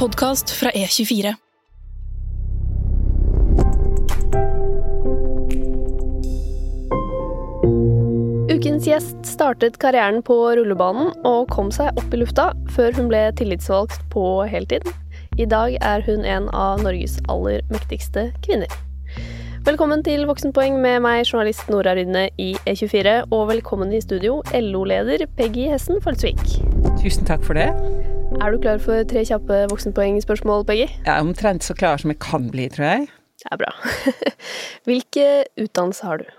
podkast fra E24. Ukens gjest startet karrieren på rullebanen og kom seg opp i lufta før hun ble tillitsvalgt på heltid. I dag er hun en av Norges aller mektigste kvinner. Velkommen til Voksenpoeng med meg, journalist Nora Rydne i E24, og velkommen i studio, LO-leder Peggy Hessen Falsvik. Tusen takk for det. Er du klar for tre kjappe voksenpoengspørsmål, Peggy? Jeg er omtrent så klar som jeg kan bli, tror jeg. Det er bra. Hvilke utdannelse har du?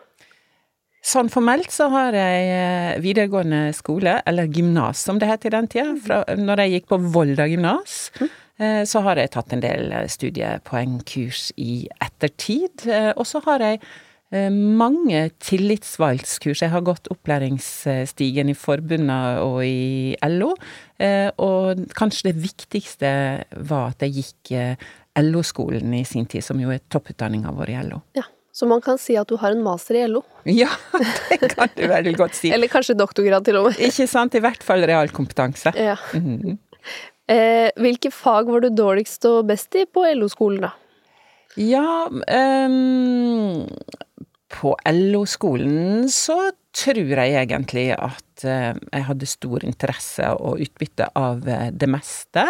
Sånn formelt så har jeg eh, videregående skole, eller gymnas som det het i den tida. Fra, når jeg gikk på Volda gymnas, Mm så har jeg tatt en del eh, studiepoengkurs i ettertid. Og så har jeg mange tillitsvalgskurs. Jeg har gått opplæringsstigen i forbundet og i LO. Og kanskje det viktigste var at jeg gikk LO-skolen i sin tid, som jo er topputdanninga vår i LO. Ja. Så man kan si at du har en master i LO? Ja, det kan du veldig godt si. Eller kanskje doktorgrad til og med. Ikke sant. I hvert fall realkompetanse. Ja. Mm. Eh, hvilke fag var du dårligst og best i på LO-skolen, da? Ja um, På LO-skolen så tror jeg egentlig at uh, jeg hadde stor interesse og utbytte av uh, det meste.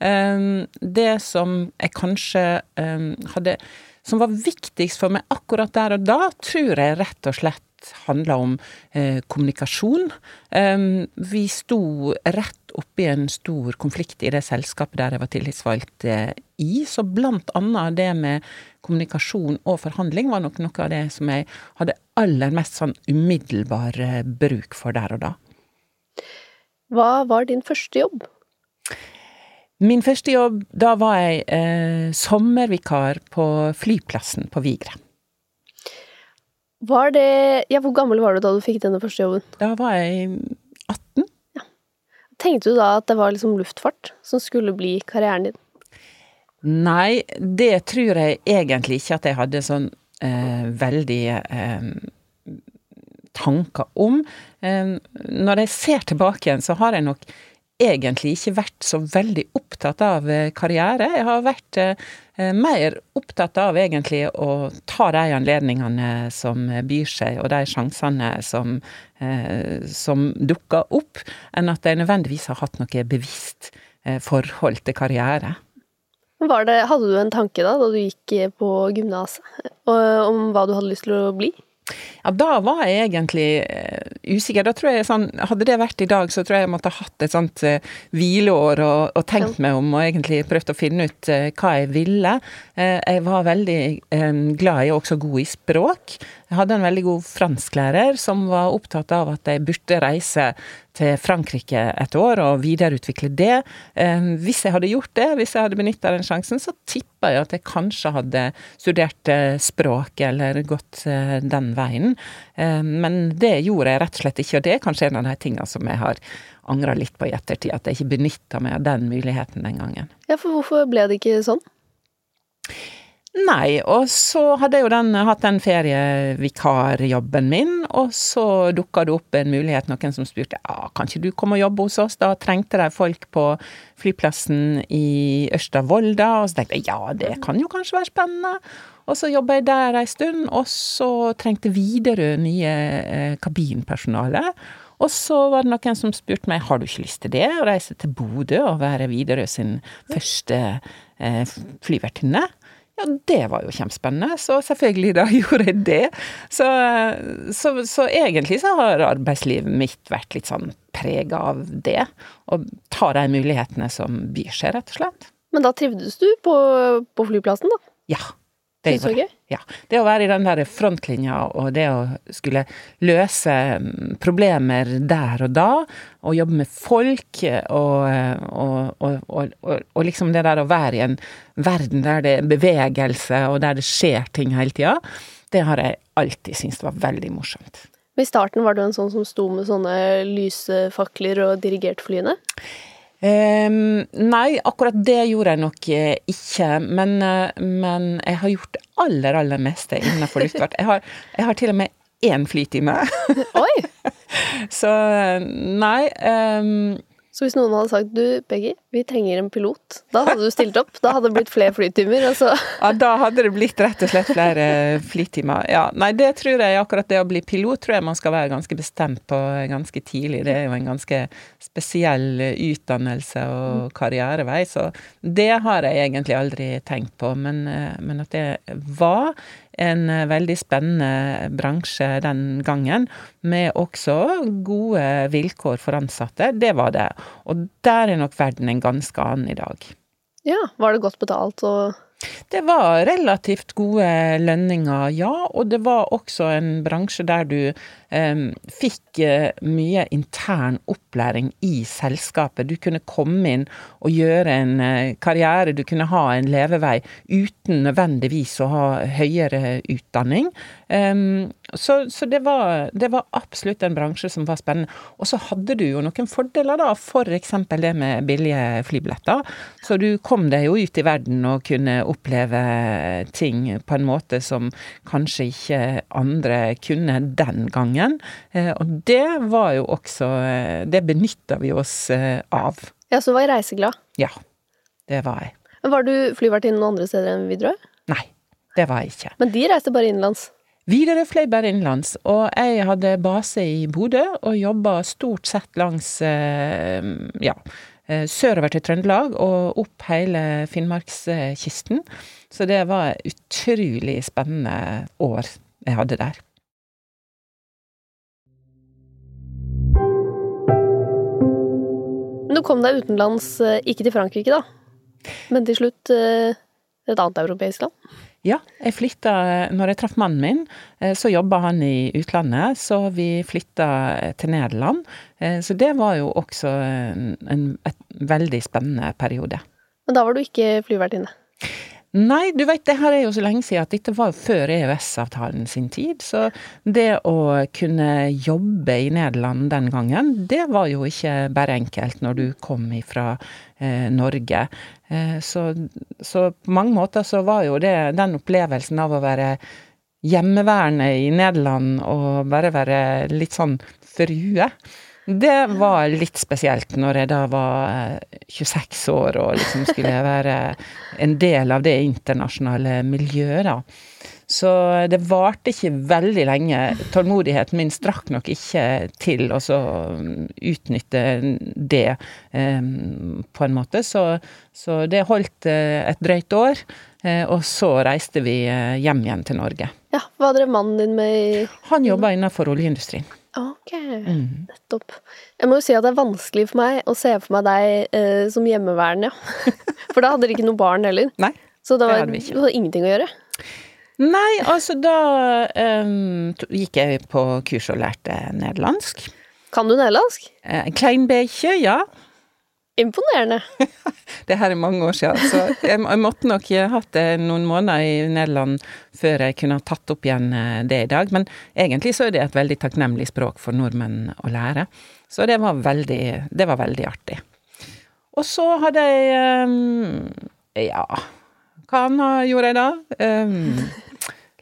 Um, det som jeg kanskje um, hadde som var viktigst for meg akkurat der og da, tror jeg rett og slett handla om eh, kommunikasjon. Um, vi sto rett oppi en stor konflikt i det selskapet der jeg var tillitsvalgt eh, i, så blant annet det med kommunikasjon og forhandling var nok noe av det som jeg hadde aller mest sånn umiddelbar eh, bruk for der og da. Hva var din første jobb? Min første jobb, da var jeg eh, sommervikar på flyplassen på Vigre. Var det Ja, hvor gammel var du da du fikk denne første jobben? Da var jeg 18. Ja. Tenkte du da at det var liksom luftfart som skulle bli karrieren din? Nei, det tror jeg egentlig ikke at jeg hadde sånn eh, veldig eh, tanker om. Eh, når jeg ser tilbake igjen, så har jeg nok egentlig ikke vært så veldig opptatt av eh, karriere. Jeg har vært eh, mer opptatt av egentlig å ta de anledningene som byr seg, og de sjansene som, eh, som dukker opp, enn at jeg nødvendigvis har hatt noe bevisst forhold til karriere. Det, hadde du en tanke da, da du gikk på gymnaset, om hva du hadde lyst til å bli? Ja, da var jeg egentlig uh, usikker. Da tror jeg sånn Hadde det vært i dag, så tror jeg jeg måtte ha hatt et sånt uh, hvileår og, og, tenkt meg om og egentlig prøvd å finne ut uh, hva jeg ville. jeg var veldig glad i og også god i språk. Jeg hadde en veldig god fransklærer som var opptatt av at jeg burde reise til Frankrike et år og videreutvikle det. Hvis jeg hadde gjort det, hvis jeg hadde benytta den sjansen, så tippa jeg at jeg kanskje hadde studert språk eller gått den veien. Men det gjorde jeg rett og slett ikke, og det er kanskje en av de tingene som jeg har angra litt på i ettertid, at jeg ikke benytta meg av den muligheten den gangen. Ja, for hvorfor ble det ikke sånn? Nei, og så hadde jeg jo den, hatt den ferievikarjobben min, og så dukka det opp en mulighet, noen som spurte ja, kan ikke du komme og jobbe hos oss? Da trengte de folk på flyplassen i Ørsta-Volda, og så tenkte jeg ja, det kan jo kanskje være spennende. Og så jobba jeg der ei stund, og så trengte Widerøe nye eh, kabinpersonale. Og så var det noen som spurte meg har du ikke lyst til det, å reise til Bodø og være Widerøe sin første eh, flyvertinne. Ja, det var jo kjempespennende, så selvfølgelig da gjorde jeg det. Så, så, så egentlig så har arbeidslivet mitt vært litt sånn prega av det. Å ta de mulighetene som byr seg, rett og slett. Men da trivdes du på, på flyplassen, da? Ja. Det, det, gøy? Ja. Det å være i den der frontlinja og det å skulle løse mm, problemer der og da, og jobbe med folk, og, og, og, og liksom det der å være i en verden der det er bevegelse, og der det skjer ting hele tida, det har jeg alltid syntes var veldig morsomt. I starten var du en sånn som sto med sånne lysefakler og dirigerte flyene? Um, nei, akkurat det gjorde jeg nok eh, ikke. Men, eh, men, jeg har gjort det aller, aller meste innenfor luftfart. Jeg har, jeg har til og med én flytime. Oi! Så nei um, Så hvis noen hadde sagt du, Peggy, vi trenger en pilot, da hadde du stilt opp? Da hadde det blitt flere flytimer? Altså. Ja, da hadde det blitt rett og slett flere flytimer. Ja, nei, det tror jeg akkurat det å bli pilot tror jeg man skal være ganske bestemt på ganske tidlig. Det er jo en ganske spesiell utdannelse og karrierevei, så det har jeg egentlig aldri tenkt på. Men, men at det var en eh, veldig spennende bransje den gangen, med også gode vilkår for ansatte. Det var det. Og der er nok verden en ganske annen i dag. Ja, var det godt betalt og det var relativt gode lønninger, ja. Og det var også en bransje der du fikk mye intern opplæring i selskapet. Du kunne komme inn og gjøre en eh, karriere, du kunne ha en levevei uten nødvendigvis å ha høyere utdanning. Så, så det, var, det, var, absolutt en bransje som var spennende. Og så hadde du jo noen fordeler, da. F.eks. For det med billige flybilletter. Så du kom deg jo ut i verden og kunne oppleve ting på en måte som kanskje ikke andre kunne den gangen. Uh, og det var jo også uh, Det benytta vi oss uh, av. Ja, Så var jeg reiseglad? Ja, det var jeg. Men Var du flyvertinne noen andre steder enn Widerøe? Nei, det var jeg ikke. Men de reiste bare innenlands? Widerøe fløy bare innenlands, og jeg hadde base i Bodø og jobba stort sett langs eh, ja, eh, sørover til Trøndelag og opp hele Finnmarkskysten. Så det var utrolig spennende år jeg hadde der. Du kom deg utenlands, eh, ikke til Frankrike, da, men til slutt et annet europeisk land? Ja, jeg flytta Når jeg traff mannen min, eh, så jobba han i utlandet, så vi flytta til Nederland. Eh, så det var jo også en, en veldig spennende periode. Men da var du ikke flyvertinne? Nei, du veit, det her er jo så lenge siden at dette var før EØS-avtalen sin tid. Så det å kunne jobbe i Nederland den gangen, det var jo ikke bare enkelt når du kom ifra eh, Norge. Eh, så, så, på mange måter så var jo det den opplevelsen av å være hjemmeværende i Nederland og bare være litt sånn frue det var litt spesielt når jeg da var 26 eh, år og liksom skulle være en del av det internasjonale miljøet, da. Så det varte ikke veldig lenge. Tålmodigheten min strakk nok ikke til å utnytte det um, på en måte. Så, så, det holdt eh, et drøyt år. Og så reiste vi hjem igjen til Norge. Ja, Hva drev mannen din med i Han jobba innenfor oljeindustrien. Ok, mm. nettopp. Jeg må jo si at det er vanskelig for meg å se for meg deg eh, som hjemmeværende, ja. For da hadde dere ikke noe barn heller. Nei, Så det var, det hadde ingenting å gjøre? Nei, altså da um, gikk jeg på kurs og lærte nederlandsk. Kan du nederlandsk? Eh, Kleinbeekje, ja. Imponerende. det her er mange år siden, så jeg, jeg måtte nok hatt det noen måneder i Nederland før jeg kunne ha tatt opp igjen eh, det i dag. Men egentlig så er det et veldig takknemlig språk for nordmenn å lære. Så det var veldig, det var veldig artig. Og så hadde jeg um, Ja, hva gjorde jeg da? Um,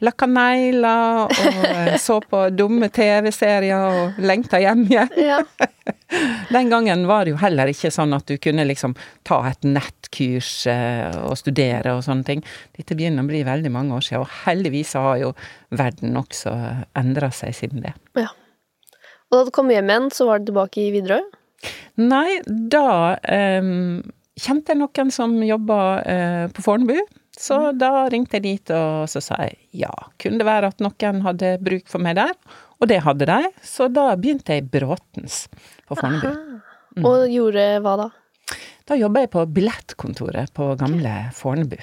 lakka negler og eh, så på dumme TV-serier og lengta hjem igjen. Ja. Den gangen var det jo heller ikke sånn at du kunne liksom ta et nettkurs eh, og studere og sånne ting. Dette begynner å bli veldig mange år siden, og heldigvis har jo verden også endra seg siden det. Ja. Og da du kom hjem igjen, så var du tilbake i Widerøe? Nei, da um, kjente jeg noen som jobba uh, på Fornebu. Så da ringte jeg dit, og så sa jeg ja. Kunne det være at noen hadde bruk for meg der? Og det hadde de, så da begynte jeg Bråtens på Fornebu. Mm. Og gjorde hva da? Da jobba jeg på billettkontoret på gamle Fornebu.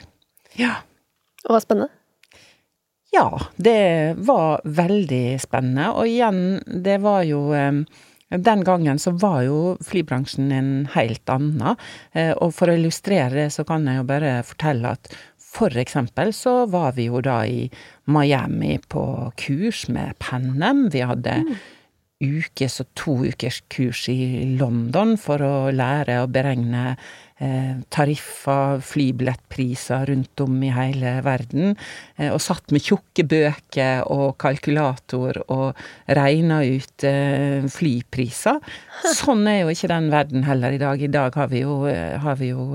Ja. Og var spennende? Ja, det var veldig spennende. Og igjen, det var jo den gangen så var jo flybransjen en helt annen. Eh, og for å illustrere det, så kan jeg jo bare fortelle at for eksempel så var vi jo da i Miami på kurs med Pennem. Vi hadde mm. ukes og to ukers kurs i London for å lære å beregne eh, tariffer, flybillettpriser rundt om i hele verden. Eh, og satt med tjukke bøker og kalkulator og regna ut eh, flypriser. Sånn er jo ikke den verden heller i dag. I dag har vi jo, har vi jo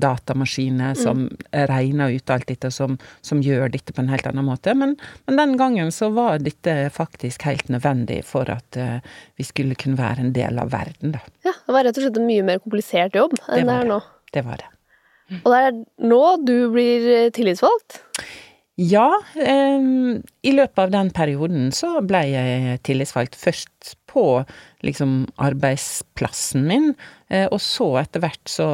datamaskiner mm. som mm. regner ut alt dette, som, som, gjør dette på en helt annen måte. Men, men, den gangen så var dette faktisk helt nødvendig for at eh, vi skulle kunne være en del av verden, da. Ja, det var rett og slett en mye mer komplisert jobb enn det, det er nå. Det var det. Og det er nå du blir tillitsvalgt? Ja, eh, i løpet av den perioden så ble jeg tillitsvalgt først på liksom arbeidsplassen min. Eh, og så etter hvert så,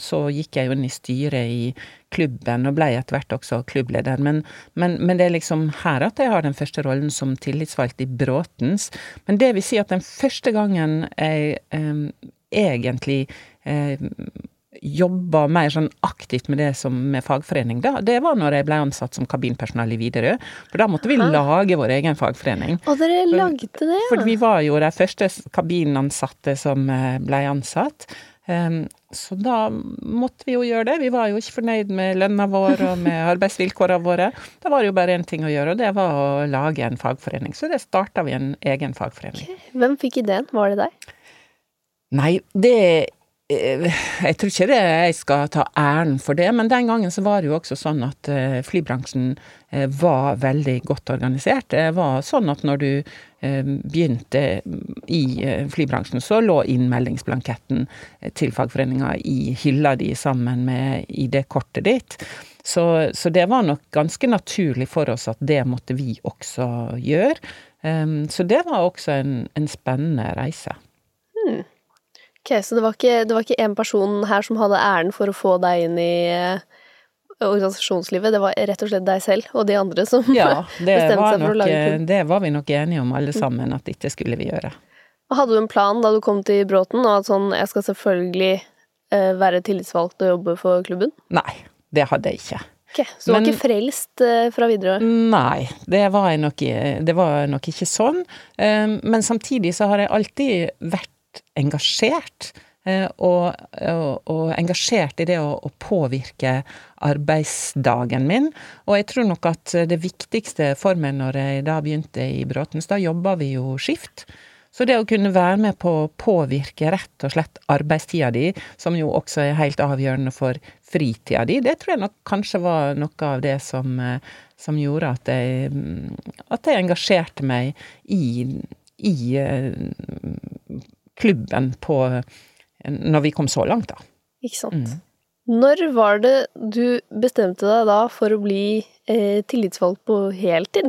så, gikk jeg jo inn i styret i klubben, og ble etter hvert også klubbleder. Men, men, men, det er liksom her at jeg har den første rollen som tillitsvalgt i Bråtens. Men det vil si at den første gangen jeg eh, egentlig eh, jobba mer sånn aktivt med det som med fagforening, da, det var når jeg ble ansatt som kabinpersonell i Widerøe. For da måtte vi Aha. lage vår egen fagforening. Og dere for, lagde det, ja. For vi var jo de første kabinansatte som eh, ble ansatt. Um, så da måtte vi jo gjøre det. Vi var jo ikke fornøyd med lønna vår og med arbeidsvilkårene våre. Da var det jo bare én ting å gjøre, og det var å lage en fagforening. Så det starta vi en egen fagforening. Okay. Hvem fikk ideen? Var det deg? Nei, det jeg tror ikke det jeg skal ta æren for det, men den gangen så var det jo også sånn at eh, flybransjen eh, var veldig godt organisert. Det var sånn at når du begynte i flybransjen, så lå innmeldingsblanketten til fagforeninga i hylla di sammen med ID-kortet ditt. Så, så, det var nok ganske naturlig for oss at det måtte vi også gjøre. Så det var også en, en spennende reise. Ok, Så det var, ikke, det var ikke en person her som hadde æren for å få deg inn i uh, organisasjonslivet, det var rett og slett deg selv og de andre som ja, bestemte seg for å lage klubb? Det var vi nok enige om alle sammen, at dette skulle vi gjøre. Hadde du en plan da du kom til Bråten, og at sånn jeg skal selvfølgelig uh, være tillitsvalgt og jobbe for klubben? Nei, det hadde jeg ikke. Okay, så du var ikke frelst fra videre? Nei, det var, nok, det var nok ikke sånn. Men samtidig så har jeg alltid vært engasjert. Eh, og, og, og, engasjert i det å, å, påvirke arbeidsdagen min. Og jeg tror nok at det viktigste for meg når jeg da begynte i Bråtens, da jobba vi jo skift. Så det å kunne være med på å påvirke rett og slett arbeidstida di, som jo også er helt avgjørende for fritida di, det tror jeg nok kanskje var noe av det som, eh, som gjorde at jeg, at jeg engasjerte meg i, i eh, klubben på Når vi kom så langt, da. Ikke sant. Mm. Når var det du bestemte deg da for å bli eh, tillitsvalgt på heltid?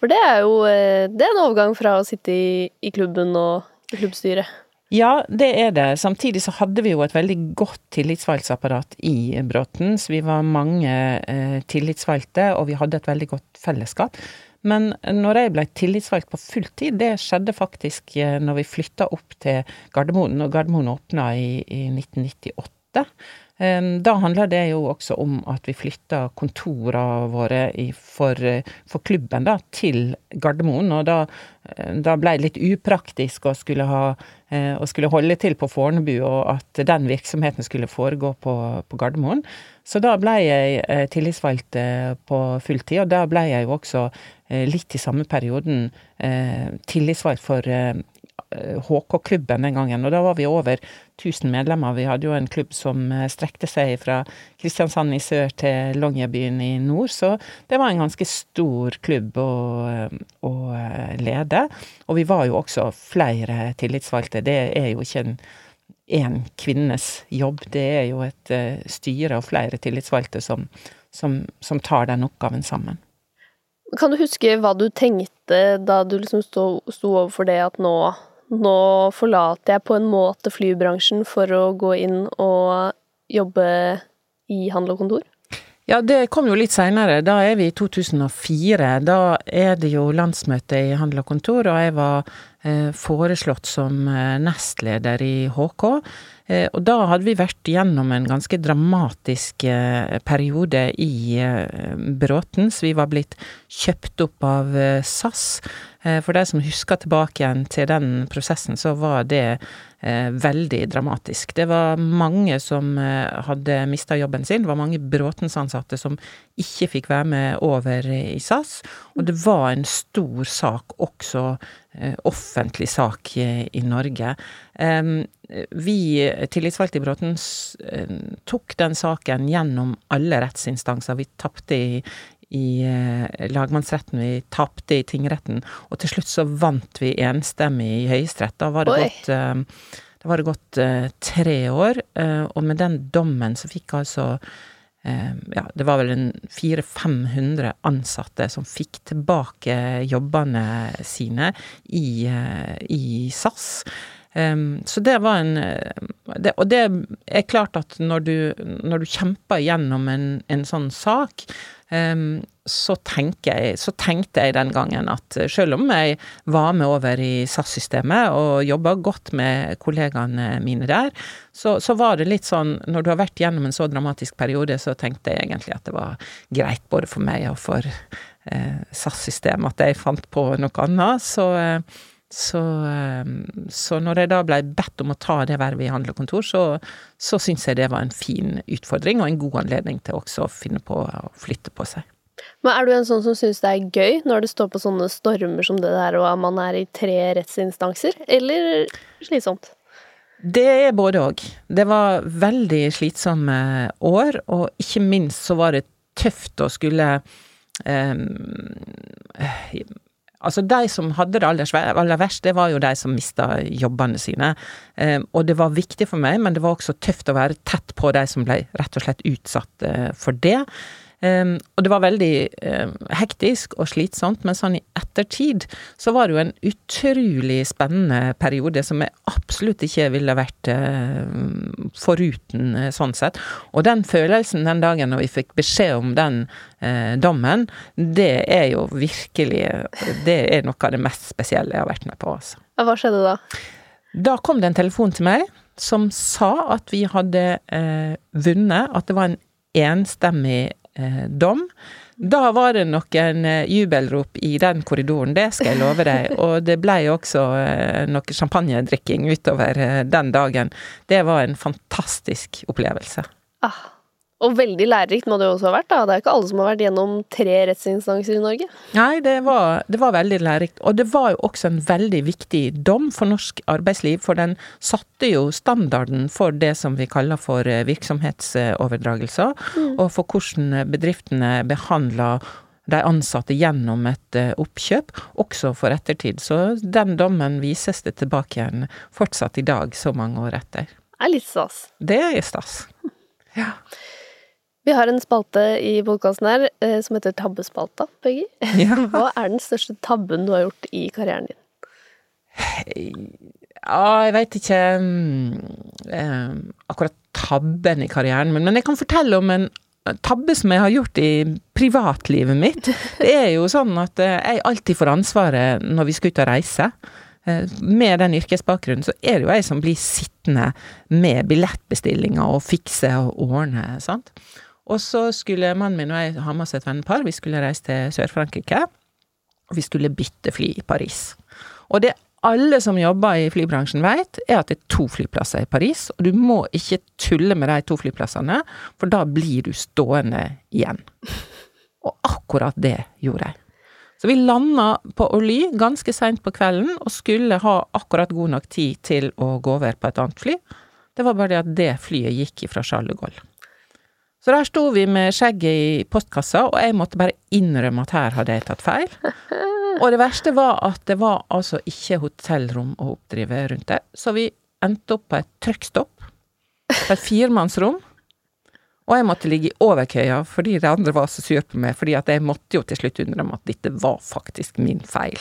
For det er jo eh, det er en overgang fra å sitte i, i klubben og i klubbstyret. Ja, det er det. Samtidig så hadde vi jo et veldig godt tillitsvalgtsapparat i Bråten. Så Vi var mange eh, tillitsvalgte, og vi hadde et veldig godt fellesskap. Men når jeg ble tillitsvalgt på fulltid, det skjedde faktisk eh, når vi flytta opp til Gardermoen, og Gardermoen åpna i, i 1998. Da handler det jo også om at vi flytter kontorene våre for, for, klubben da, til Gardermoen. Og da, eh, da ble det litt upraktisk å skulle, ha, eh, å skulle holde til på Fornebu, og at den virksomheten skulle foregå på, på Gardermoen. Så da ble jeg tillitsvalgt på fulltid, og da ble jeg jo også Eh, litt i samme perioden eh, tillitsvalgt for HK-klubben eh, den gangen, og da var vi over 1000 medlemmer. Vi hadde jo en klubb som strekte seg fra Kristiansand i sør til Longyearbyen i nord, så det var en ganske stor klubb å, å lede. Og vi var jo også flere tillitsvalgte. Det er jo ikke en én kvinnes jobb, det er jo et styre og flere tillitsvalgte som, som, som tar den oppgaven sammen. Kan du huske hva du tenkte da du liksom sto, sto overfor det at nå, nå forlater jeg på en måte flybransjen for å gå inn og jobbe i handel og kontor? Ja, det kom jo litt seinere. Da er vi i 2004. Da er det jo landsmøte i Handel og Kontor, og jeg var eh, foreslått som eh, nestleder i HK. Eh, og da hadde vi vært gjennom en ganske dramatisk eh, periode i eh, Bråten, så vi var blitt kjøpt opp av SAS. For de som husker tilbake igjen til den prosessen, så var det veldig dramatisk. Det var mange som hadde mista jobben sin. Det var mange Bråtens-ansatte som ikke fikk være med over i SAS. Og det var en stor sak, også offentlig sak i Norge. Vi tillitsvalgte i Bråten eh, tok den saken gjennom alle rettsinstanser. Vi tapte i, i eh, lagmannsretten, vi tapte i tingretten, og til slutt så vant vi enstemmig i Høyesterett. Da var det Oi. gått eh, da var det gått tre år, og med den dommen så fikk altså ja, det var vel en 400-500 ansatte som fikk tilbake jobbene sine i, i SAS. Um, så det var en det, Og det er klart at når du, når du kjemper gjennom en, en sånn sak, så, jeg, så, tenkte jeg den gangen at selv om jeg var med over i SAS-systemet og jobba godt med kollegaene mine der, så, så, var det litt sånn Når du har vært gjennom en så dramatisk periode, så tenkte jeg egentlig at det var greit både for meg og for eh, SAS-systemet at jeg fant på noe annet. Så eh, så, ehm, så, når jeg da blei bedt om å ta det vervet i handel og kontor, så, så syns jeg det var en fin utfordring, og en god anledning til også å finne på å flytte på seg. Men er du en sånn som syns det er gøy når det står på sånne stormer som det der, og man er i tre rettsinstanser, eller slitsomt? Det er både òg. Det var veldig slitsomme år, og ikke minst så var det tøft å skulle um, Altså, de som hadde det aller, aller verst, det var jo de som mista jobbene sine. Eh, og det var viktig for meg, men det var også tøft å være tett på de som ble rett og slett utsatt eh, for det. Um, og det var veldig um, hektisk og slitsomt, men sånn i ettertid så var det jo en utrolig spennende periode som jeg absolutt ikke ville vært uh, foruten, uh, sånn sett. Og den følelsen den dagen når vi fikk beskjed om den uh, dommen, det er jo virkelig Det er noe av det mest spesielle jeg har vært med på, altså. Hva skjedde da? Da kom det en telefon til meg som sa at vi hadde vunnet, at det var en enstemmig eh, dom. Da var det noen eh, jubelrop i den korridoren, det skal jeg love deg. Og det ble også eh, noe champagnedrikking utover eh, den dagen. Det var en fantastisk opplevelse. Ah, og veldig lærerikt må det jo også ha vært, da. Det er ikke alle som har vært gjennom tre rettsinstanser i Norge. Nei, det var, det var veldig lærerikt. Og det var jo også en veldig viktig dom for norsk arbeidsliv, for den satte jo standarden for det som vi kaller for eh, virksomhetsoverdragelser, mm. og for hvordan bedriftene behandler de ansatte gjennom et eh, oppkjøp, også for ettertid. Så den dommen vises det tilbake igjen fortsatt i dag, så mange år etter. Det er litt stas. Det er stas. Ja. Vi har en spalte i podkasten her eh, som heter Tabbespalta, Peggy. Ja. Hva er den største tabben du har gjort i karrieren din? Ja, jeg veit ikke um, akkurat tabben i karrieren min, men jeg kan fortelle om en tabbe som jeg har gjort i privatlivet mitt. Det er jo sånn at eh, jeg alltid får ansvaret når vi skal ut og reise. Med den yrkesbakgrunnen så er det jo jeg som blir sittende med billettbestillinger og fikse og ordne, sant. Og så skulle mannen min og jeg ha med oss et vennepar. Vi skulle reise til Sør-Frankrike. Og vi skulle bytte fly i Paris. Og det alle som jobber i flybransjen vet, er at det er to flyplasser i Paris. Og du må ikke tulle med de to flyplassene, for da blir du stående igjen. Og akkurat det gjorde jeg. Så vi landa på Orly ganske seint på kvelden, og skulle ha akkurat god nok tid til å gå over på et annet fly. Det var bare det at det flyet gikk ifra Charles de Gaulle. Så der sto vi med skjegget i postkassa, og jeg måtte bare innrømme at her hadde jeg tatt feil. Og det verste var at det var altså ikke hotellrom å oppdrive rundt der, så vi endte opp på et trykkstopp, på et firemannsrom. Og jeg måtte ligge i overkøya fordi de andre var så sur på meg, fordi at jeg måtte jo til slutt innrømme at dette var faktisk min feil.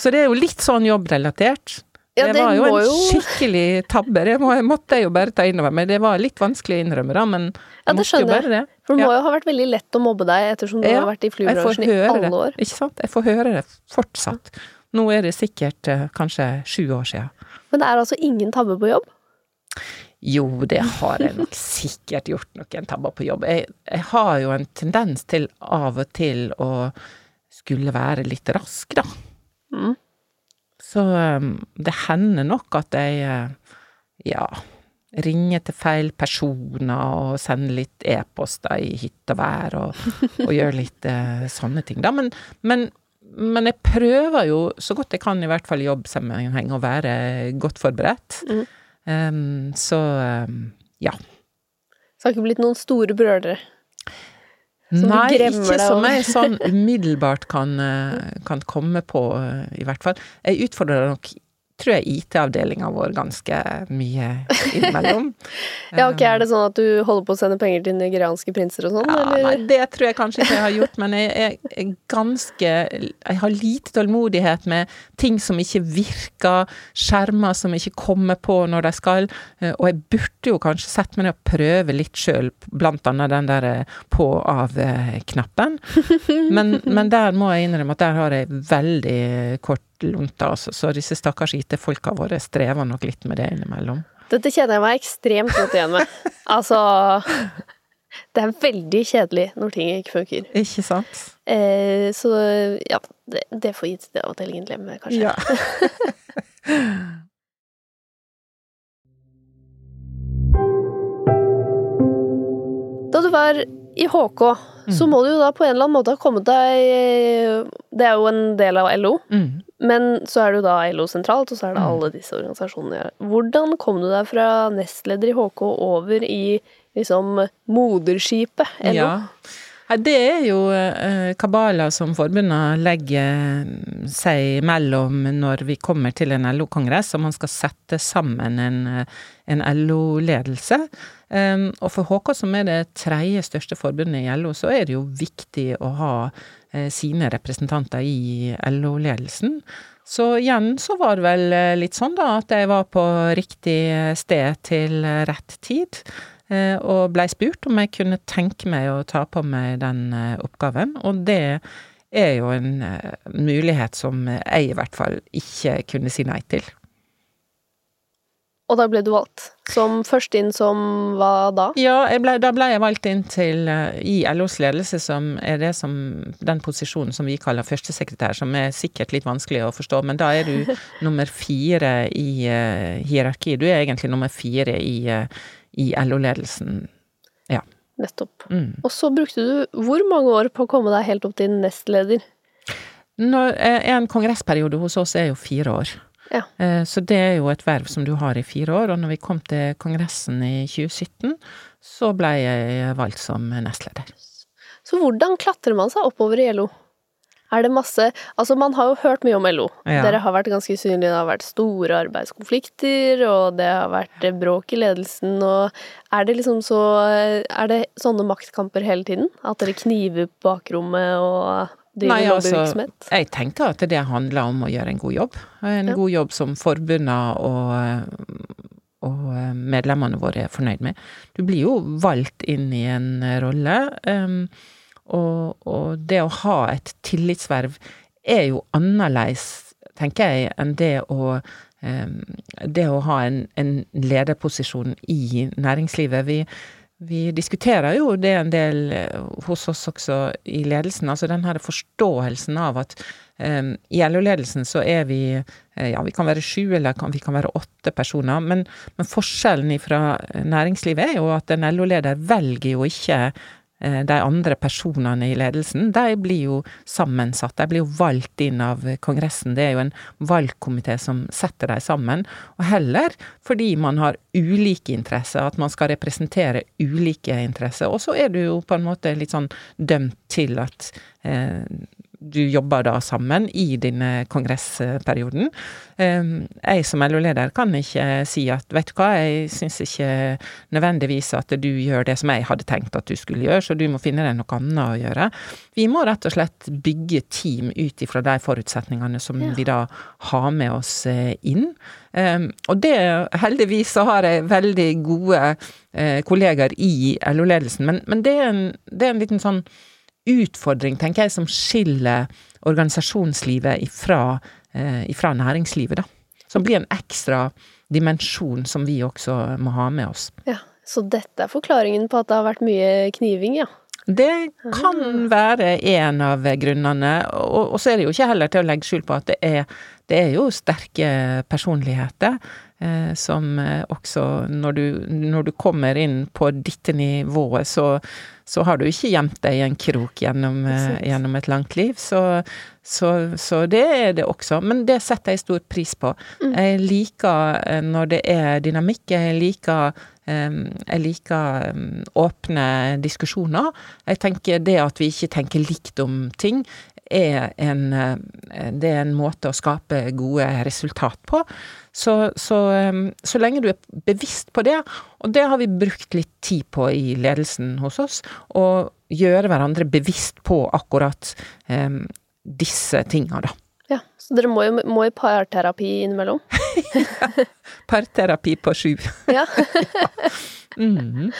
Så det er jo litt sånn jobbrelatert. Ja, det, det, var jo en jo... skikkelig tabbe. Det må, måtte jeg jo bare ta innover meg. Det var litt vanskelig å innrømme, da, men ja, det skjønner jeg. Det. For det må jo ha vært veldig lett å mobbe deg, ettersom du har vært i flybransjen i alle år. Ikke sant. Jeg får høre det fortsatt. Nå er det sikkert uh, kanskje sju år siden. Men det er altså ingen tabbe på jobb? Jo, det har jeg nok sikkert gjort noen tabber på jobb. Jeg, jeg har jo en tendens til av og til å skulle være litt rask, da. Mm. Så um, det hender nok at jeg, eh, ja, ringer til feil personer og sender litt e-poster i hytt og vær og, og gjør litt eh, sånne ting, da. Men, men, men, jeg prøver jo så godt jeg kan, i hvert fall i jobbsammenheng, å være godt forberedt. Mm. Um, så um, ja. Så det har ikke blitt noen store brølere? Som Nei, ikke som jeg sånn umiddelbart kan, eh, kan komme på, eh, i hvert fall. Jeg utfordrer deg nok, tror jeg, IT-avdelinga vår ganske mye innimellom. Ja, ok, Er det sånn at du holder på å sende penger til nigerianske prinser og sånn, Ja, nei, det tror jeg kanskje ikke jeg har gjort, men jeg er ganske Jeg har lite tålmodighet med ting som ikke virker, skjermer som ikke kommer på når de skal, eh, og jeg burde jo kanskje sette meg ned og prøve litt sjøl, blant annet den der eh, på-av-knappen. Men, men der må jeg innrømme at der har jeg veldig kort lunte, altså, så disse stakkars IT-folka våre strever nok litt med det innimellom. Dette kjenner jeg meg ekstremt godt igjen med. Altså Det er veldig kjedelig når ting ikke funker. Ikke sant? Eh, så ja, det, det får IT-avdelingen med kanskje. Ja. Da du var i HK, så Mm. må du jo da på en eller annen måte ha kommet deg Det er jo en del av LO, Mm. men så er det jo da LO sentralt, og så er det Mm. alle disse organisasjonene. Hvordan kom du deg fra nestleder i HK over i liksom moderskipet LO? Ja. Det er jo kabaler som forbundet legger seg mellom når vi kommer til en LO-kongress, og man skal sette sammen en, eh, en LO-ledelse. Um, og for HK, som er det tredje største forbundet i LO, så er det jo viktig å ha eh, sine representanter i LO-ledelsen. Så igjen så var det vel eh, litt sånn da at jeg var på riktig sted til eh, rett tid. eh, Og blei spurt om jeg kunne tenke meg å ta på meg den eh, oppgaven. Og det er jo en eh, mulighet som jeg i hvert fall ikke kunne si nei til. Og da ble du valgt. Som først inn som hva da? Ja, ble, da ble jeg valgt inn til eh, i LOs ledelse, som er det som den posisjonen som vi kaller førstesekretær, som er sikkert litt vanskelig å forstå, men da er du nummer fire i uh, hierarkiet. Du er egentlig nummer fire i, uh, i LO-ledelsen. Nettopp. Mm. Og så brukte du hvor mange år på å komme deg helt opp til nestleder? Når, eh, en kongressperiode hos oss er jo fire år. Ja. Eh, Så det er jo et verv som du har i fire år, og når vi kom til kongressen i 2017, så ble jeg valgt som nestleder. Så hvordan klatrer man seg oppover i LO? Er det masse Altså, man har jo hørt mye om LO. Ja. Dere har vært ganske synlige, det har vært store arbeidskonflikter, og det har vært bråk i ledelsen, og er det liksom så Er det sånne maktkamper hele tiden? At dere kniver på bakrommet og Nei, altså? Jeg tenker at det handler om å gjøre en god jobb. En Ja. god jobb som forbundet og, og medlemmene våre er fornøyd med. Du blir jo valgt inn i en rolle, um, og, og det å ha et tillitsverv er jo annerledes, tenker jeg, enn det å um, det å ha en, en lederposisjon i næringslivet. Vi, vi diskuterer jo det en del eh, hos oss også i ledelsen, altså den her forståelsen av at um, i LO-ledelsen så er vi eh, ja, vi kan være sju eller kan, vi kan være åtte personer, men, men forskjellen fra næringslivet er jo at en LO-leder velger jo ikke de andre personene i ledelsen, de blir jo sammensatt. De blir jo valgt inn av Kongressen. Det er jo en valgkomité som setter dem sammen. Og heller fordi man har ulike interesser, at man skal representere ulike interesser. Og så er du jo på en måte litt sånn dømt til at eh, du jobber da sammen i denne kongressperioden. Um, Jeg som LO-leder kan ikke si at vet du hva, jeg syns ikke nødvendigvis at du gjør det som jeg hadde tenkt at du skulle gjøre, så du må finne deg noe annet å gjøre. Vi må rett og slett bygge team ut ifra de forutsetningene som Ja. vi da har med oss eh, inn. Um, og det, heldigvis så har jeg veldig gode eh, kollegaer i LO-ledelsen, men, men det, er en, det er en liten sånn utfordring, tenker jeg, som skiller organisasjonslivet ifra, eh, ifra næringslivet, da. Som blir en ekstra dimensjon som vi også må ha med oss. Ja, Så dette er forklaringen på at det har vært mye kniving, ja? Det kan være en av grunnene, og, og så er det jo ikke heller til å legge skjul på at det er, det er jo sterke personligheter. Eh, som eh, også når du, når du, kommer inn på dette nivået, så, så har du ikke gjemt deg i en krok gjennom, eh, gjennom et langt liv. Så, så, så, det er det også. Men det setter jeg stor pris på. Mm. Jeg liker når det er dynamikk. Jeg liker jeg liker åpne diskusjoner. Jeg tenker det at vi ikke tenker likt om ting, er en, det er en måte å skape gode resultat på. Så, så, så, lenge du er bevisst på det, og det har vi brukt litt tid på i ledelsen hos oss, å gjøre hverandre bevisst på akkurat um, disse tinga, da. Så dere må jo må i parterapi innimellom? parterapi på sju. ja. ja. Mm.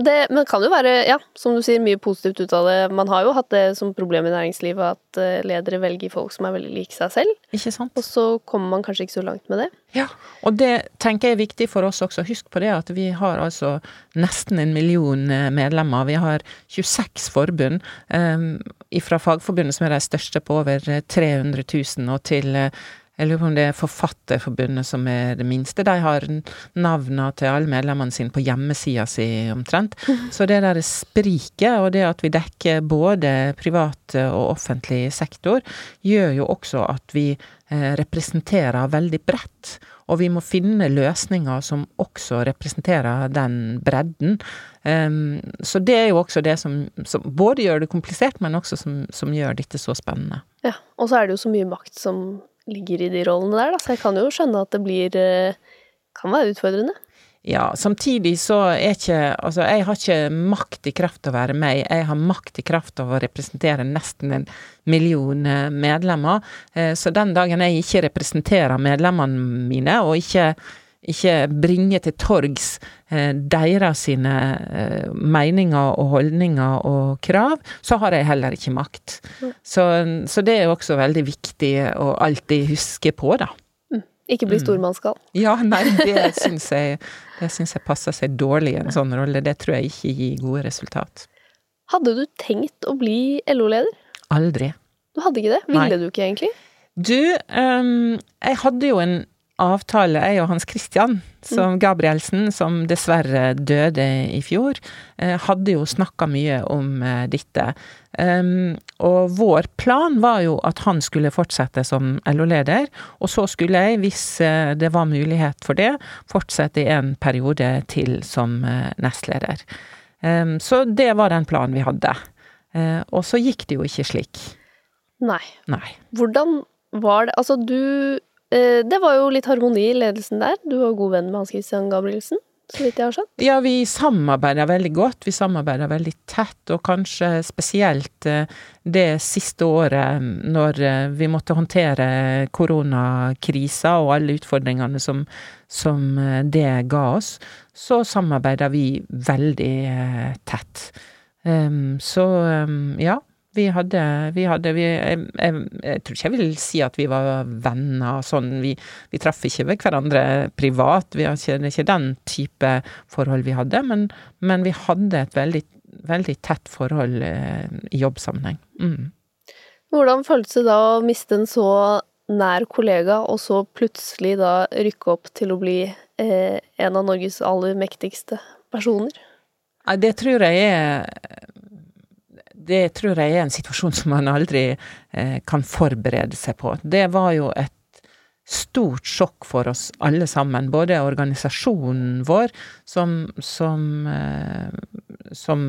Det, men kan jo være, ja, som du sier, mye positivt ut av det. Man har jo hatt det som problem i næringslivet at eh, ledere velger folk som er veldig like seg selv. Ikke sant? Og så kommer man kanskje ikke så langt med det. Ja, og det tenker jeg er viktig for oss også. Husk på det at vi har altså nesten en million eh, medlemmer. Vi har 26 forbund. Um, fra Fagforbundet, som er de største på over 300 000, og til jeg lurer på om det er Forfatterforbundet som er det minste. De har navnene til alle medlemmene sine på hjemmesida si omtrent. Så det der spriket, og det at vi dekker både privat og offentlig sektor, gjør jo også at vi eh, representerer veldig bredt. Og vi må finne løsninger som også representerer den bredden. Um, så det er jo også det som, som, både gjør det komplisert, men også som, som gjør dette så spennende. Ja, og så er det jo så mye makt som ligger i de rollene der, da. Så jeg kan jo skjønne at det blir eh, kan være utfordrende. Ja, samtidig så er ikke Altså, jeg har ikke makt i kraft av å være meg, jeg har makt i kraft av å representere nesten en million eh, medlemmer. Eh, så den dagen jeg ikke representerer medlemmene mine, og ikke ikke bringe til torgs eh, deres sine eh, meninger og holdninger og krav, så har jeg heller ikke makt. Så, så, det er også veldig viktig å alltid huske på, da. Mm. Ikke bli mm. stormannsgal. Ja, nei, det syns jeg, det syns jeg passer seg dårlig i en sånn rolle. Det tror jeg ikke gir gode resultat. Hadde du tenkt å bli LO-leder? Aldri. Du hadde ikke det? Ville nei. du ikke egentlig? Du, um, jeg hadde jo en avtale, er jo Hans Christian som mm. Gabrielsen, som dessverre døde i fjor, eh, hadde jo snakka mye om eh, dette. Um, og vår plan var jo at han skulle fortsette som LO-leder, og så skulle jeg, hvis eh, det var mulighet for det, fortsette i en periode til som nestleder. Um, så det var den planen vi hadde. Og så gikk det jo ikke slik. Nei. Nei. Hvordan var det Altså, du det var jo litt harmoni i ledelsen der. Du var god venn med Hans Christian Gabrielsen, så vidt jeg har skjønt? Ja, vi samarbeider veldig godt. Vi samarbeider veldig tett, og kanskje spesielt eh, det siste året når eh, vi måtte håndtere koronakrisa og alle utfordringene som, som det ga oss, så samarbeider vi veldig tett. Så ja, vi hadde, vi hadde vi, jeg, jeg, jeg, tror ikke jeg vil si at vi var venner sånn. Vi, vi traff ikke hverandre privat. Vi har ikke, ikke den type forhold vi hadde. Men, men vi hadde et veldig, veldig tett forhold eh, i jobbsammenheng. Mm. Hvordan føltes det da å miste en så nær kollega, og så plutselig da rykke opp til å bli eh, en av Norges aller mektigste personer? Det tror jeg er det tror jeg er en situasjon som man aldri eh, kan forberede seg på. Det var jo et stort sjokk for oss alle sammen, både organisasjonen vår, som som, eh, som,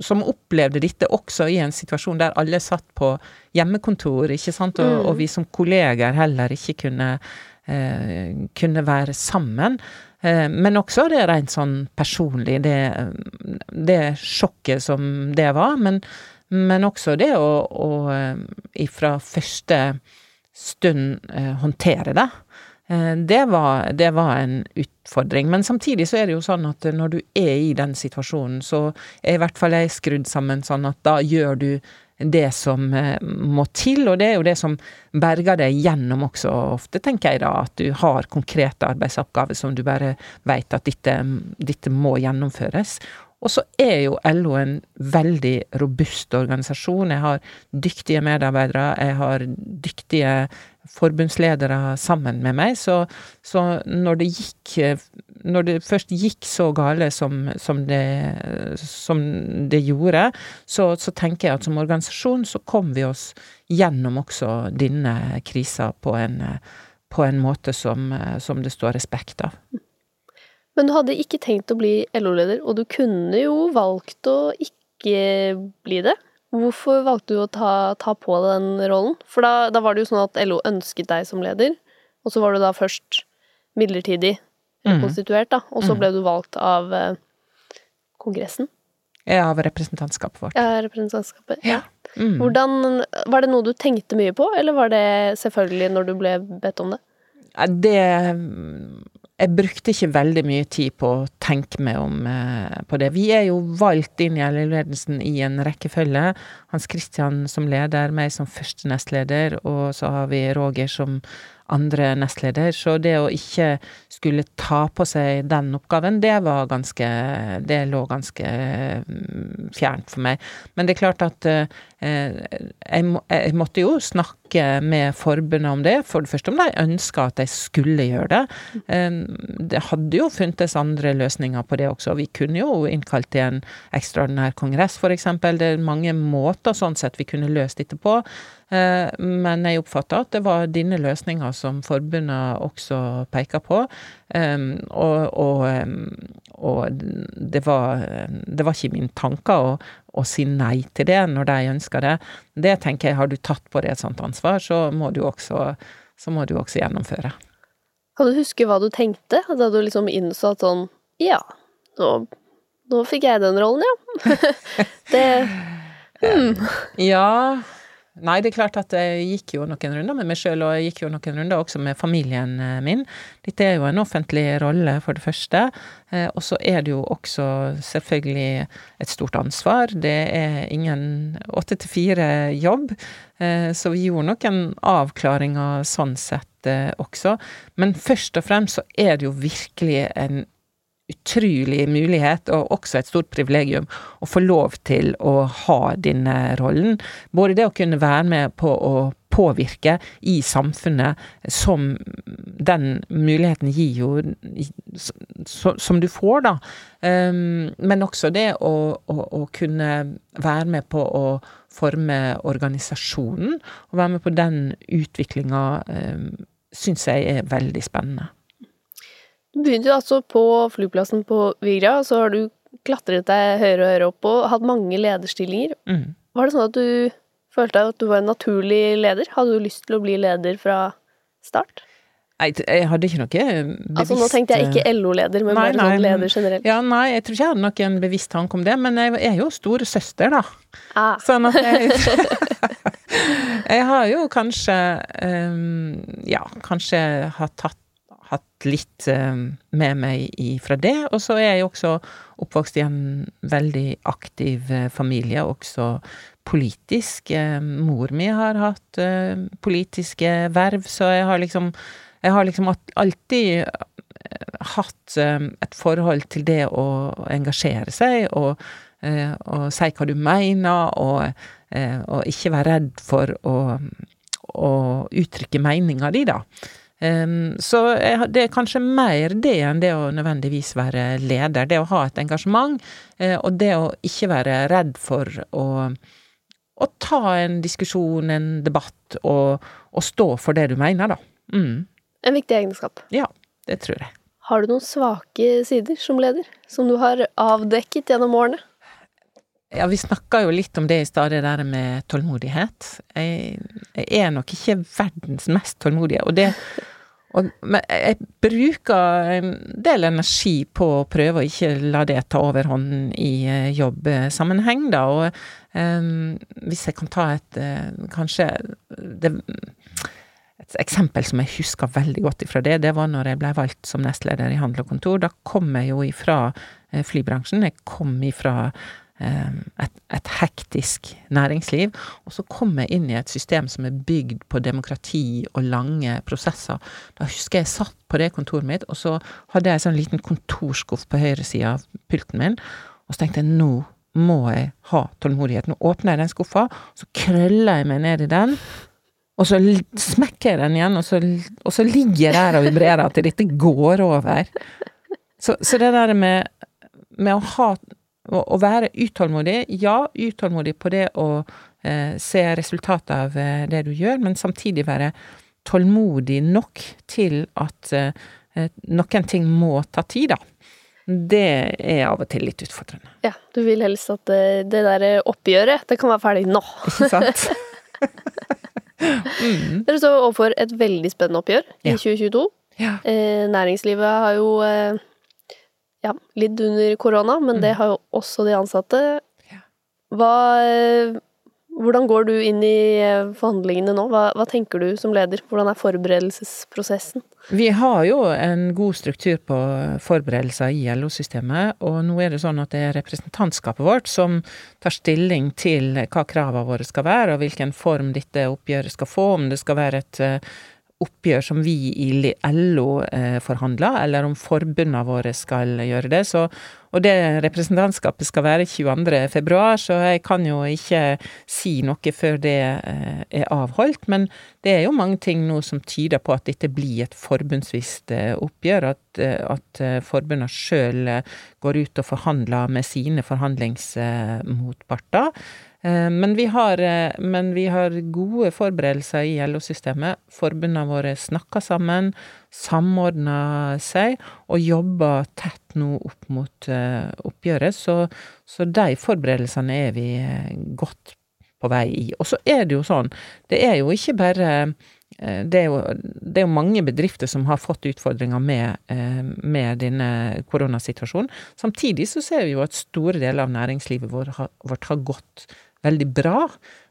som opplevde dette også i en situasjon der alle satt på hjemmekontor, ikke sant, og, mm. og vi som kolleger heller ikke kunne, eh, kunne være sammen. Eh, men også det rent sånn personlig, det, det sjokket som det var. Men, men også det å, å eh, ifra første stund eh, håndtere det. Det var, det var, en utfordring. Men samtidig så er det jo sånn at når du er i den situasjonen, så er i hvert fall jeg skrudd sammen sånn at da gjør du det som eh, må til, og det er jo det som berger deg gjennom også ofte, tenker jeg da, at du har konkrete arbeidsoppgaver som du bare veit at dette, dette må gjennomføres. Og så er jo LO en veldig robust organisasjon. Jeg har dyktige medarbeidere, jeg har dyktige forbundsledere sammen med meg, så, så når det gikk Når det først gikk så gale som, som, det, som det, gjorde, så, så, tenker jeg at som organisasjon så kom vi oss gjennom også denne krisa på en, på en måte som, som det står respekt av. Men du hadde ikke tenkt å bli LO-leder, og du kunne jo valgt å ikke bli det. Hvorfor valgte du å ta, ta på den rollen? For da, da, var det jo sånn at LO ønsket deg som leder, og så var du da først midlertidig rekonstituert, konstituert, da, og så mm. ble du valgt av eh, Kongressen. Ja, av representantskapet vårt. Ja, representantskapet. Ja. Mm. Hvordan Var det noe du tenkte mye på, eller var det selvfølgelig når du ble bedt om det? Det jeg brukte ikke veldig mye tid på å tenke meg om eh, på det. Vi er jo valgt inn i LO-ledelsen i en rekkefølge. Hans Christian som leder, meg som første nestleder, og så har vi Roger som andre nestleder. Så det å ikke skulle ta på seg den oppgaven, det var ganske Det lå ganske mm, fjernt for meg. Men det er klart at eh, jeg, må, jeg, måtte jo snakke med forbundet om det. For det første om de ønska at jeg skulle gjøre det. Eh, det hadde jo funtes andre løsninger på det også. Vi kunne jo innkalt til en ekstraordinær kongress, eksempel. Det er mange måter sånn sett vi kunne løst dette på. Eh, men jeg oppfatta at det var denne løsninga som forbundet også peka på. Og, og, og det, var, det, var, ikke min tanke å, å, si nei til det når de ønska det. Det tenker jeg, har du tatt på deg et sånt ansvar, så må du også, så må du også gjennomføre. Kan du huske hva du tenkte da du liksom innså at sånn Ja, nå, nå fikk jeg den rollen, ja. det hmm. Ja Nei, det er klart at jeg gikk jo noen runder med meg sjøl, og jeg gikk jo noen runder også med familien eh, min. Dette er jo en offentlig rolle, for det første. Eh, og så er det jo også selvfølgelig et stort ansvar. Det er ingen åtte til fire-jobb, eh, så vi gjorde noen avklaringer sånn sett også. Men først og fremst så er det jo virkelig en utrolig mulighet, og også et stort privilegium, å få lov til å ha denne rollen. Både det å kunne være med på å påvirke i samfunnet, som den muligheten gir jo Som du får, da. Um, men også det å, å, å kunne være med på å forme organisasjonen, og være med på den utviklinga, um, syns jeg er veldig spennende. Begynte du altså på flyplassen på Vigra, så har du klatret deg høyere og høyere opp og hatt mange lederstillinger. Mm. Var det sånn at du følte at du var en naturlig leder? Hadde du lyst til å bli leder fra start? Nei, jeg hadde ikke noe bevisst Altså Nå tenkte jeg ikke LO-leder, men nei, bare sånn leder generelt. Ja, nei, jeg tror ikke jeg hadde noen bevisst tanke om det, men jeg er jo storesøster, da. Ah. Sånn at jeg Jeg har jo kanskje um, Ja, kanskje har tatt hatt litt eh, med meg fra det. Og så er jeg også oppvokst i en veldig aktiv eh, familie, også politisk. Eh, mor mi har hatt politiske verv, så jeg har liksom Jeg har liksom alltid hatt et forhold til det å engasjere seg og, og si hva du mener, og, og ikke være redd for å, å uttrykke meninga di, da. Um, så det er kanskje mer det enn det å nødvendigvis være leder. Det å ha et engasjement, uh, og det å ikke være redd for å, å ta en diskusjon, en debatt, og, og, stå for det du mener, da. Mm. En viktig egenskap. Ja, det tror jeg. Har du noen svake sider som leder, som du har avdekket gjennom årene? Ja, vi snakka jo litt om det i stad, det der med tålmodighet. Jeg, jeg, er nok ikke verdens mest tålmodige, og det og, Men jeg bruker en del energi på å prøve å ikke la det ta overhånden i eh, jobbsammenheng, da, og um, hvis jeg kan ta et uh, kanskje det, et eksempel som jeg husker veldig godt ifra det, det var når jeg ble valgt som nestleder i Handel og Kontor. Da kom jeg jo ifra eh, flybransjen. Jeg kom ifra et, et, hektisk næringsliv. Og så kom jeg inn i et system som er bygd på demokrati og lange prosesser. Da husker jeg satt på det kontoret mitt, og så hadde jeg en sånn liten kontorskuff på høyre side av pulten min, og så tenkte jeg nå må jeg ha tålmodighet. Nå åpner jeg den skuffa, så krøller jeg meg ned i den. Og så smekker jeg den igjen, og så, og så ligger jeg der og vibrerer til dette går over. Så, så det der med, med å ha å, være utålmodig, ja, utålmodig på det å eh, se resultatet av eh, det du gjør, men samtidig være tålmodig nok til at eh, noen ting må ta tid, da. Det er av og til litt utfordrende. Ja, du vil helst at det, eh, det der oppgjøret, det kan være ferdig nå. Ikke sant? mm. Dere står overfor et veldig spennende oppgjør i 2022. Ja. Eh, næringslivet har jo eh, ja, lidd under korona, men mm. det har jo også de ansatte. Hva, hvordan går du inn i eh, forhandlingene nå? Hva, hva, tenker du som leder? Hvordan er forberedelsesprosessen? Vi har jo en god struktur på forberedelser i LO-systemet, og nå er det sånn at det er representantskapet vårt som tar stilling til hva kravene våre skal være, og hvilken form dette oppgjøret skal få, om det skal være et eh, oppgjør som vi i LO eh, forhandler, eller om forbundene våre skal gjøre det. Så, og det representantskapet skal være 22. februar, så jeg kan jo ikke si noe før det eh, er avholdt. Men det er jo mange ting nå som tyder på at dette blir et forbundsvist eh, oppgjør. At, at forbundene sjøl går ut og forhandler med sine forhandlingsmotparter. Eh, men vi, har, eh, men vi har gode forberedelser i LO-systemet. Forbundene våre snakker sammen, samordner seg og jobber tett nå opp mot eh, oppgjøret. Så, så de forberedelsene er vi godt på vei i. Og så er det jo sånn, det er jo ikke bare det er, jo, det er jo mange bedrifter som har fått utfordringer med, med denne koronasituasjonen. Samtidig så ser vi jo at store deler av næringslivet vårt har, vårt har gått veldig bra.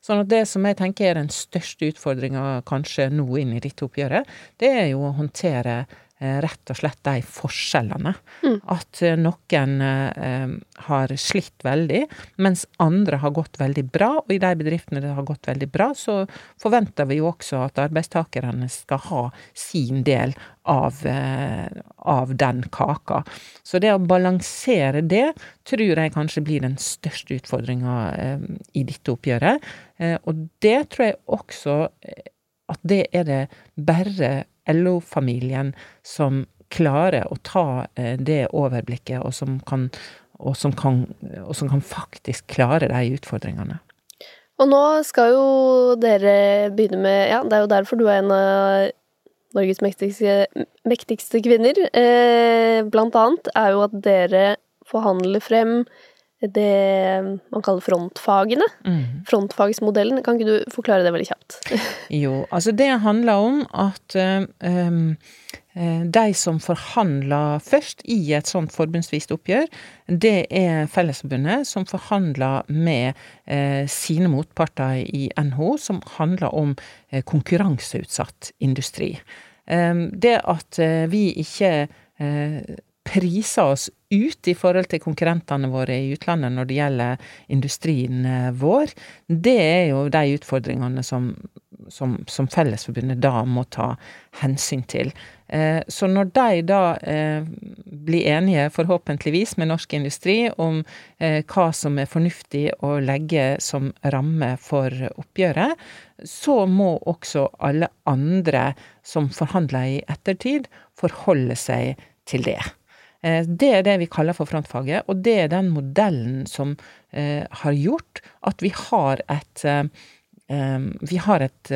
Sånn at det som jeg tenker er den største utfordringa kanskje nå inn i dette oppgjøret, det er jo å håndtere rett og slett de forskjellene. Mm. At eh, noen eh, har slitt veldig, mens andre har gått veldig bra. Og i de bedriftene det har gått veldig bra, så forventer vi jo også at arbeidstakerne skal ha sin del av, eh, av den kaka. Så det å balansere det tror jeg kanskje blir den største utfordringa eh, i dette oppgjøret. Eh, og det tror jeg også at det er det bare LO-familien som klarer å ta eh, det overblikket, og som kan, og som kan, og som kan faktisk klare de utfordringene. Og nå skal jo dere begynne med Ja, det er jo derfor du er en av Norges mektigste, mektigste kvinner. Eh, blant annet er jo at dere forhandler frem det man kaller frontfagene. Mm. Frontfagsmodellen. Kan ikke du forklare det veldig kjapt? jo, altså det handler om at um, de som forhandler først i et sånt forbundsvist oppgjør, det er Fellesforbundet som forhandler med eh, sine motparter i NHO, som handler om eh, konkurranseutsatt industri. Um, det at eh, vi ikke priser oss ut i forhold til konkurrentene våre i utlandet når det gjelder industrien eh, vår, det er jo de utfordringene som, som, som Fellesforbundet da må ta hensyn til. Eh, så når de da eh, blir enige, forhåpentligvis, med norsk industri om hva som er fornuftig å legge som ramme for oppgjøret, så må også alle andre som forhandler i ettertid, forholde seg til det. Eh, det er det vi kaller for frontfaget, og det er den modellen som eh, har gjort at vi har et eh, vi har et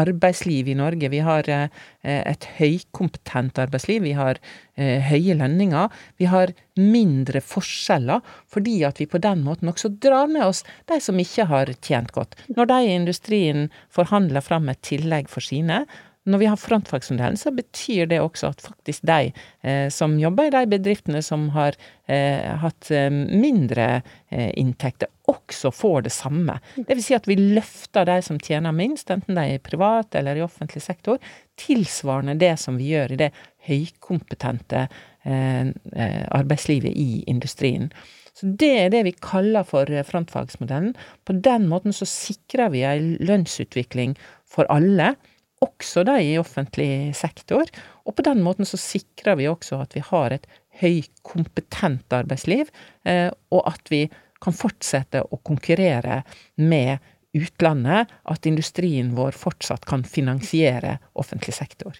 arbeidsliv i Norge. Vi har et høykompetent arbeidsliv. Vi har høye lønninger. Vi har mindre forskjeller, fordi at vi på den måten også drar med oss de som ikke har tjent godt. Når de i industrien forhandler fram et tillegg for sine, når vi har frontfagsmodellen, så betyr det også at faktisk de eh, som jobber i de bedriftene som har eh, hatt eh, mindre eh, inntekter, også får det samme. Det vil si at vi løfter de som tjener minst, enten de er i privat eller i offentlig sektor, tilsvarende det som vi gjør i det høykompetente eh, eh, arbeidslivet i industrien. Så det er det vi kaller for frontfagsmodellen. På den måten så sikrer vi ei lønnsutvikling for alle, også de i offentlig sektor. Og på den måten så sikrer vi også at vi har et høykompetent arbeidsliv, og at vi kan fortsette å konkurrere med utlandet, at industrien vår fortsatt kan finansiere offentlig sektor.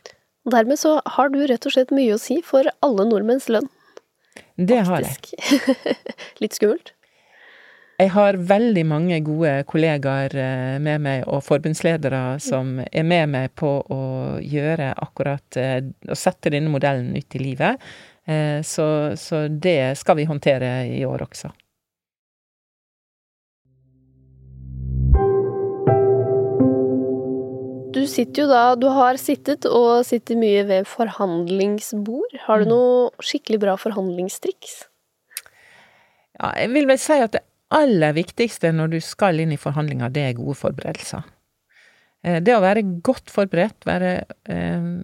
Dermed så har du rett og slett mye å si for alle nordmenns lønn. Det har jeg. Litt skummelt? Jeg har veldig mange gode kollegaer eh, med meg, og forbundsledere, som er med meg på å gjøre akkurat eh, Å sette denne modellen ut i livet. Eh, så, så det skal vi håndtere i år også. Du sitter jo da Du har sittet og sitter mye ved forhandlingsbord. Har du mm. noe skikkelig bra forhandlingstriks? Ja, jeg vil vel si at det aller viktigste når du skal inn i forhandlinger, det er gode forberedelser. Eh, det å være godt forberedt, være eh,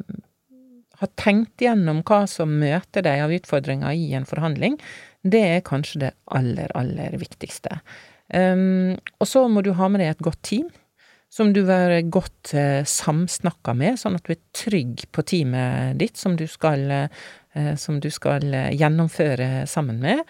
Ha tenkt gjennom hva som møter deg av utfordringer i en forhandling, det er kanskje det aller, aller viktigste. Um, og så må du ha med deg et godt team som du er godt eh, samsnakka med, sånn at du er trygg på teamet ditt som du skal, eh, som du skal eh, gjennomføre sammen med.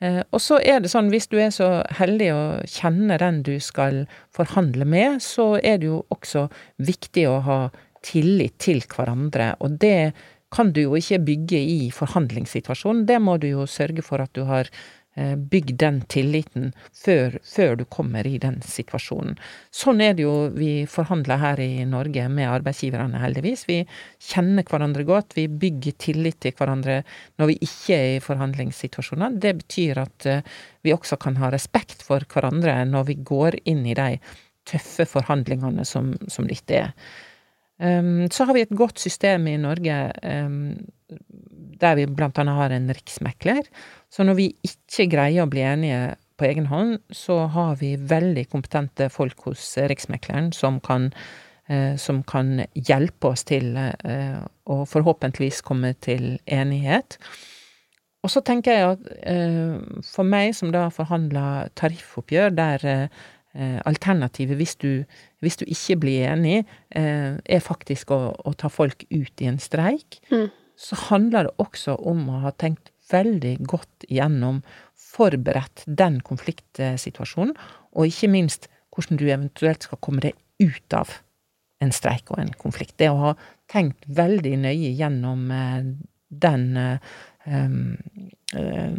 Eh, og så er det sånn, hvis du er så heldig å kjenne den du skal forhandle med, så er det jo også viktig å ha tillit til hverandre, og det kan du jo ikke bygge i forhandlingssituasjonen, det må du jo sørge for at du har bygg den tilliten før, før, du kommer i den situasjonen. Sånn er det jo vi forhandler her i Norge med arbeidsgiverne, heldigvis. Vi kjenner hverandre godt, vi bygger tillit til hverandre når vi ikke er i forhandlingssituasjoner. Det betyr at eh, vi også kan ha respekt for hverandre når vi går inn i de tøffe forhandlingene som, som dette er. Um, så har vi et godt system i Norge um, der vi blant annet har en riksmekler. Så når vi ikke greier å bli enige på egen hånd, så har vi veldig kompetente folk hos Riksmekleren som kan, eh, som kan hjelpe oss til eh, å forhåpentligvis komme til enighet. Og så tenker jeg at eh, for meg som da forhandler tariffoppgjør, der alternativet, hvis du, hvis du ikke blir enig, er faktisk å, å ta folk ut i en streik, mm. så handler det også om å ha tenkt veldig godt gjennom, forberedt den konfliktsituasjonen, og ikke minst hvordan du eventuelt skal komme deg ut av en streik og en konflikt. Det å ha tenkt veldig nøye gjennom eh, den um, um,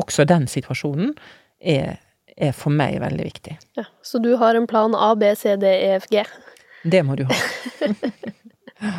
Også den situasjonen er, er, for meg veldig viktig. Ja, Så du har en plan A, B, C, D, E, F, G? Det må du ha.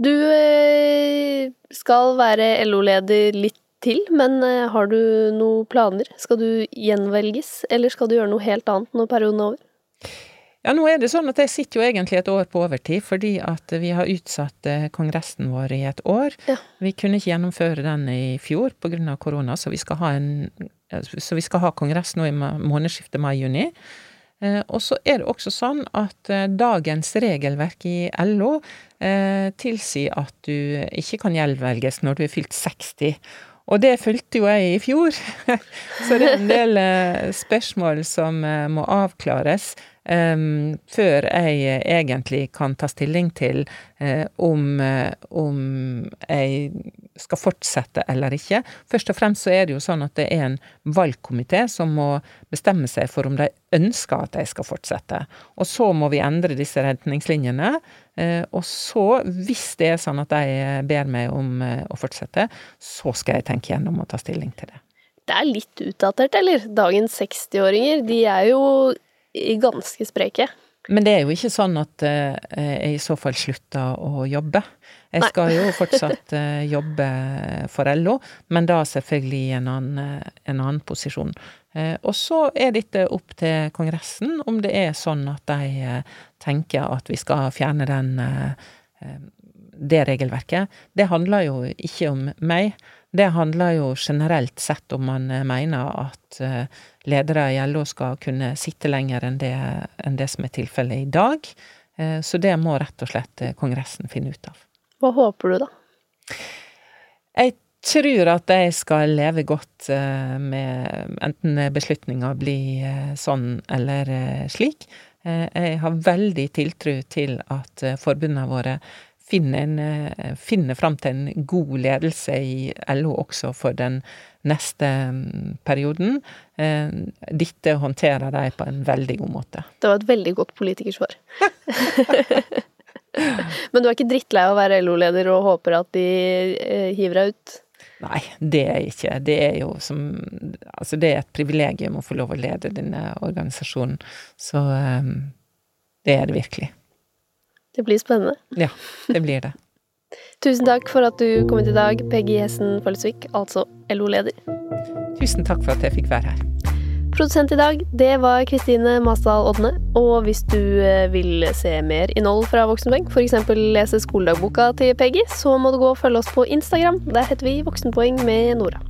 Du eh, skal være LO-leder litt til, men eh, har du noen planer? Skal du gjenvelges, eller skal du gjøre noe helt annet når perioden er over? Ja, nå er det sånn at jeg sitter jo egentlig et år på overtid, fordi at vi har utsatt eh, kongressen vår i et år. Ja. Vi kunne ikke gjennomføre den i fjor av korona, så vi skal ha, en, så vi skal ha kongress nå i månedsskiftet mai-juni. Eh, og så er det også sånn at eh, dagens regelverk i LO eh, tilsier at du ikke kan gjeldvelges når du er fylt 60. Og det fulgte jo jeg i fjor, så det er en del spørsmål som må avklares um, før jeg egentlig kan ta stilling til uh, om, uh, om, jeg skal fortsette eller ikke. Først og fremst så er det jo sånn at det er en valgkomité som må bestemme seg for om de ønsker at jeg skal fortsette. Og så må vi endre disse retningslinjene. Og så, hvis det er sånn at de ber meg om å fortsette, så skal jeg tenke gjennom å ta stilling til det. Det er litt utdatert, eller? Dagens 60-åringer, de er jo ganske spreke. Men det er jo ikke sånn at uh, jeg i så fall slutter å jobbe. Jeg skal Nei. jo fortsatt uh, jobbe for LO, men da selvfølgelig i en annen, en annen posisjon. Uh, og så er dette opp til Kongressen om det er sånn at de tenker at vi skal fjerne den, det regelverket. Det handler jo ikke om meg. Det handler jo generelt sett om man mener at ledere i LO skal kunne sitte lenger enn det, enn det som er tilfellet i dag. Eh, så det må rett og slett eh, Kongressen finne ut av. Hva håper du, da? Jeg tror at jeg skal leve godt eh, med enten beslutninga blir eh, sånn eller eh, slik. Jeg har veldig tiltro til at forbundene våre finner, en, finne fram til en god ledelse i LO også for den neste mm, perioden. Dette håndterer de på en veldig god måte. Det var et veldig godt politikersvar. Men du er ikke drittlei av å være LO-leder og håper at de hiver deg ut? Nei, det er ikke. Det er jo som Altså, det er et privilegium å få lov å lede denne organisasjonen. Så um, det er det virkelig. Det blir spennende. Ja, det blir det. Tusen takk for at du kom hit i dag, Peggy Hessen Følsvik, altså LO-leder. Tusen takk for at jeg fikk være her. Produsent i dag, det var Kristine Masdal Odne. Og hvis du eh, vil se mer innhold fra Voksenpoeng, f.eks. lese skoledagboka til Peggy, så må du gå og følge oss på Instagram. Der heter vi Voksenpoeng med Nora.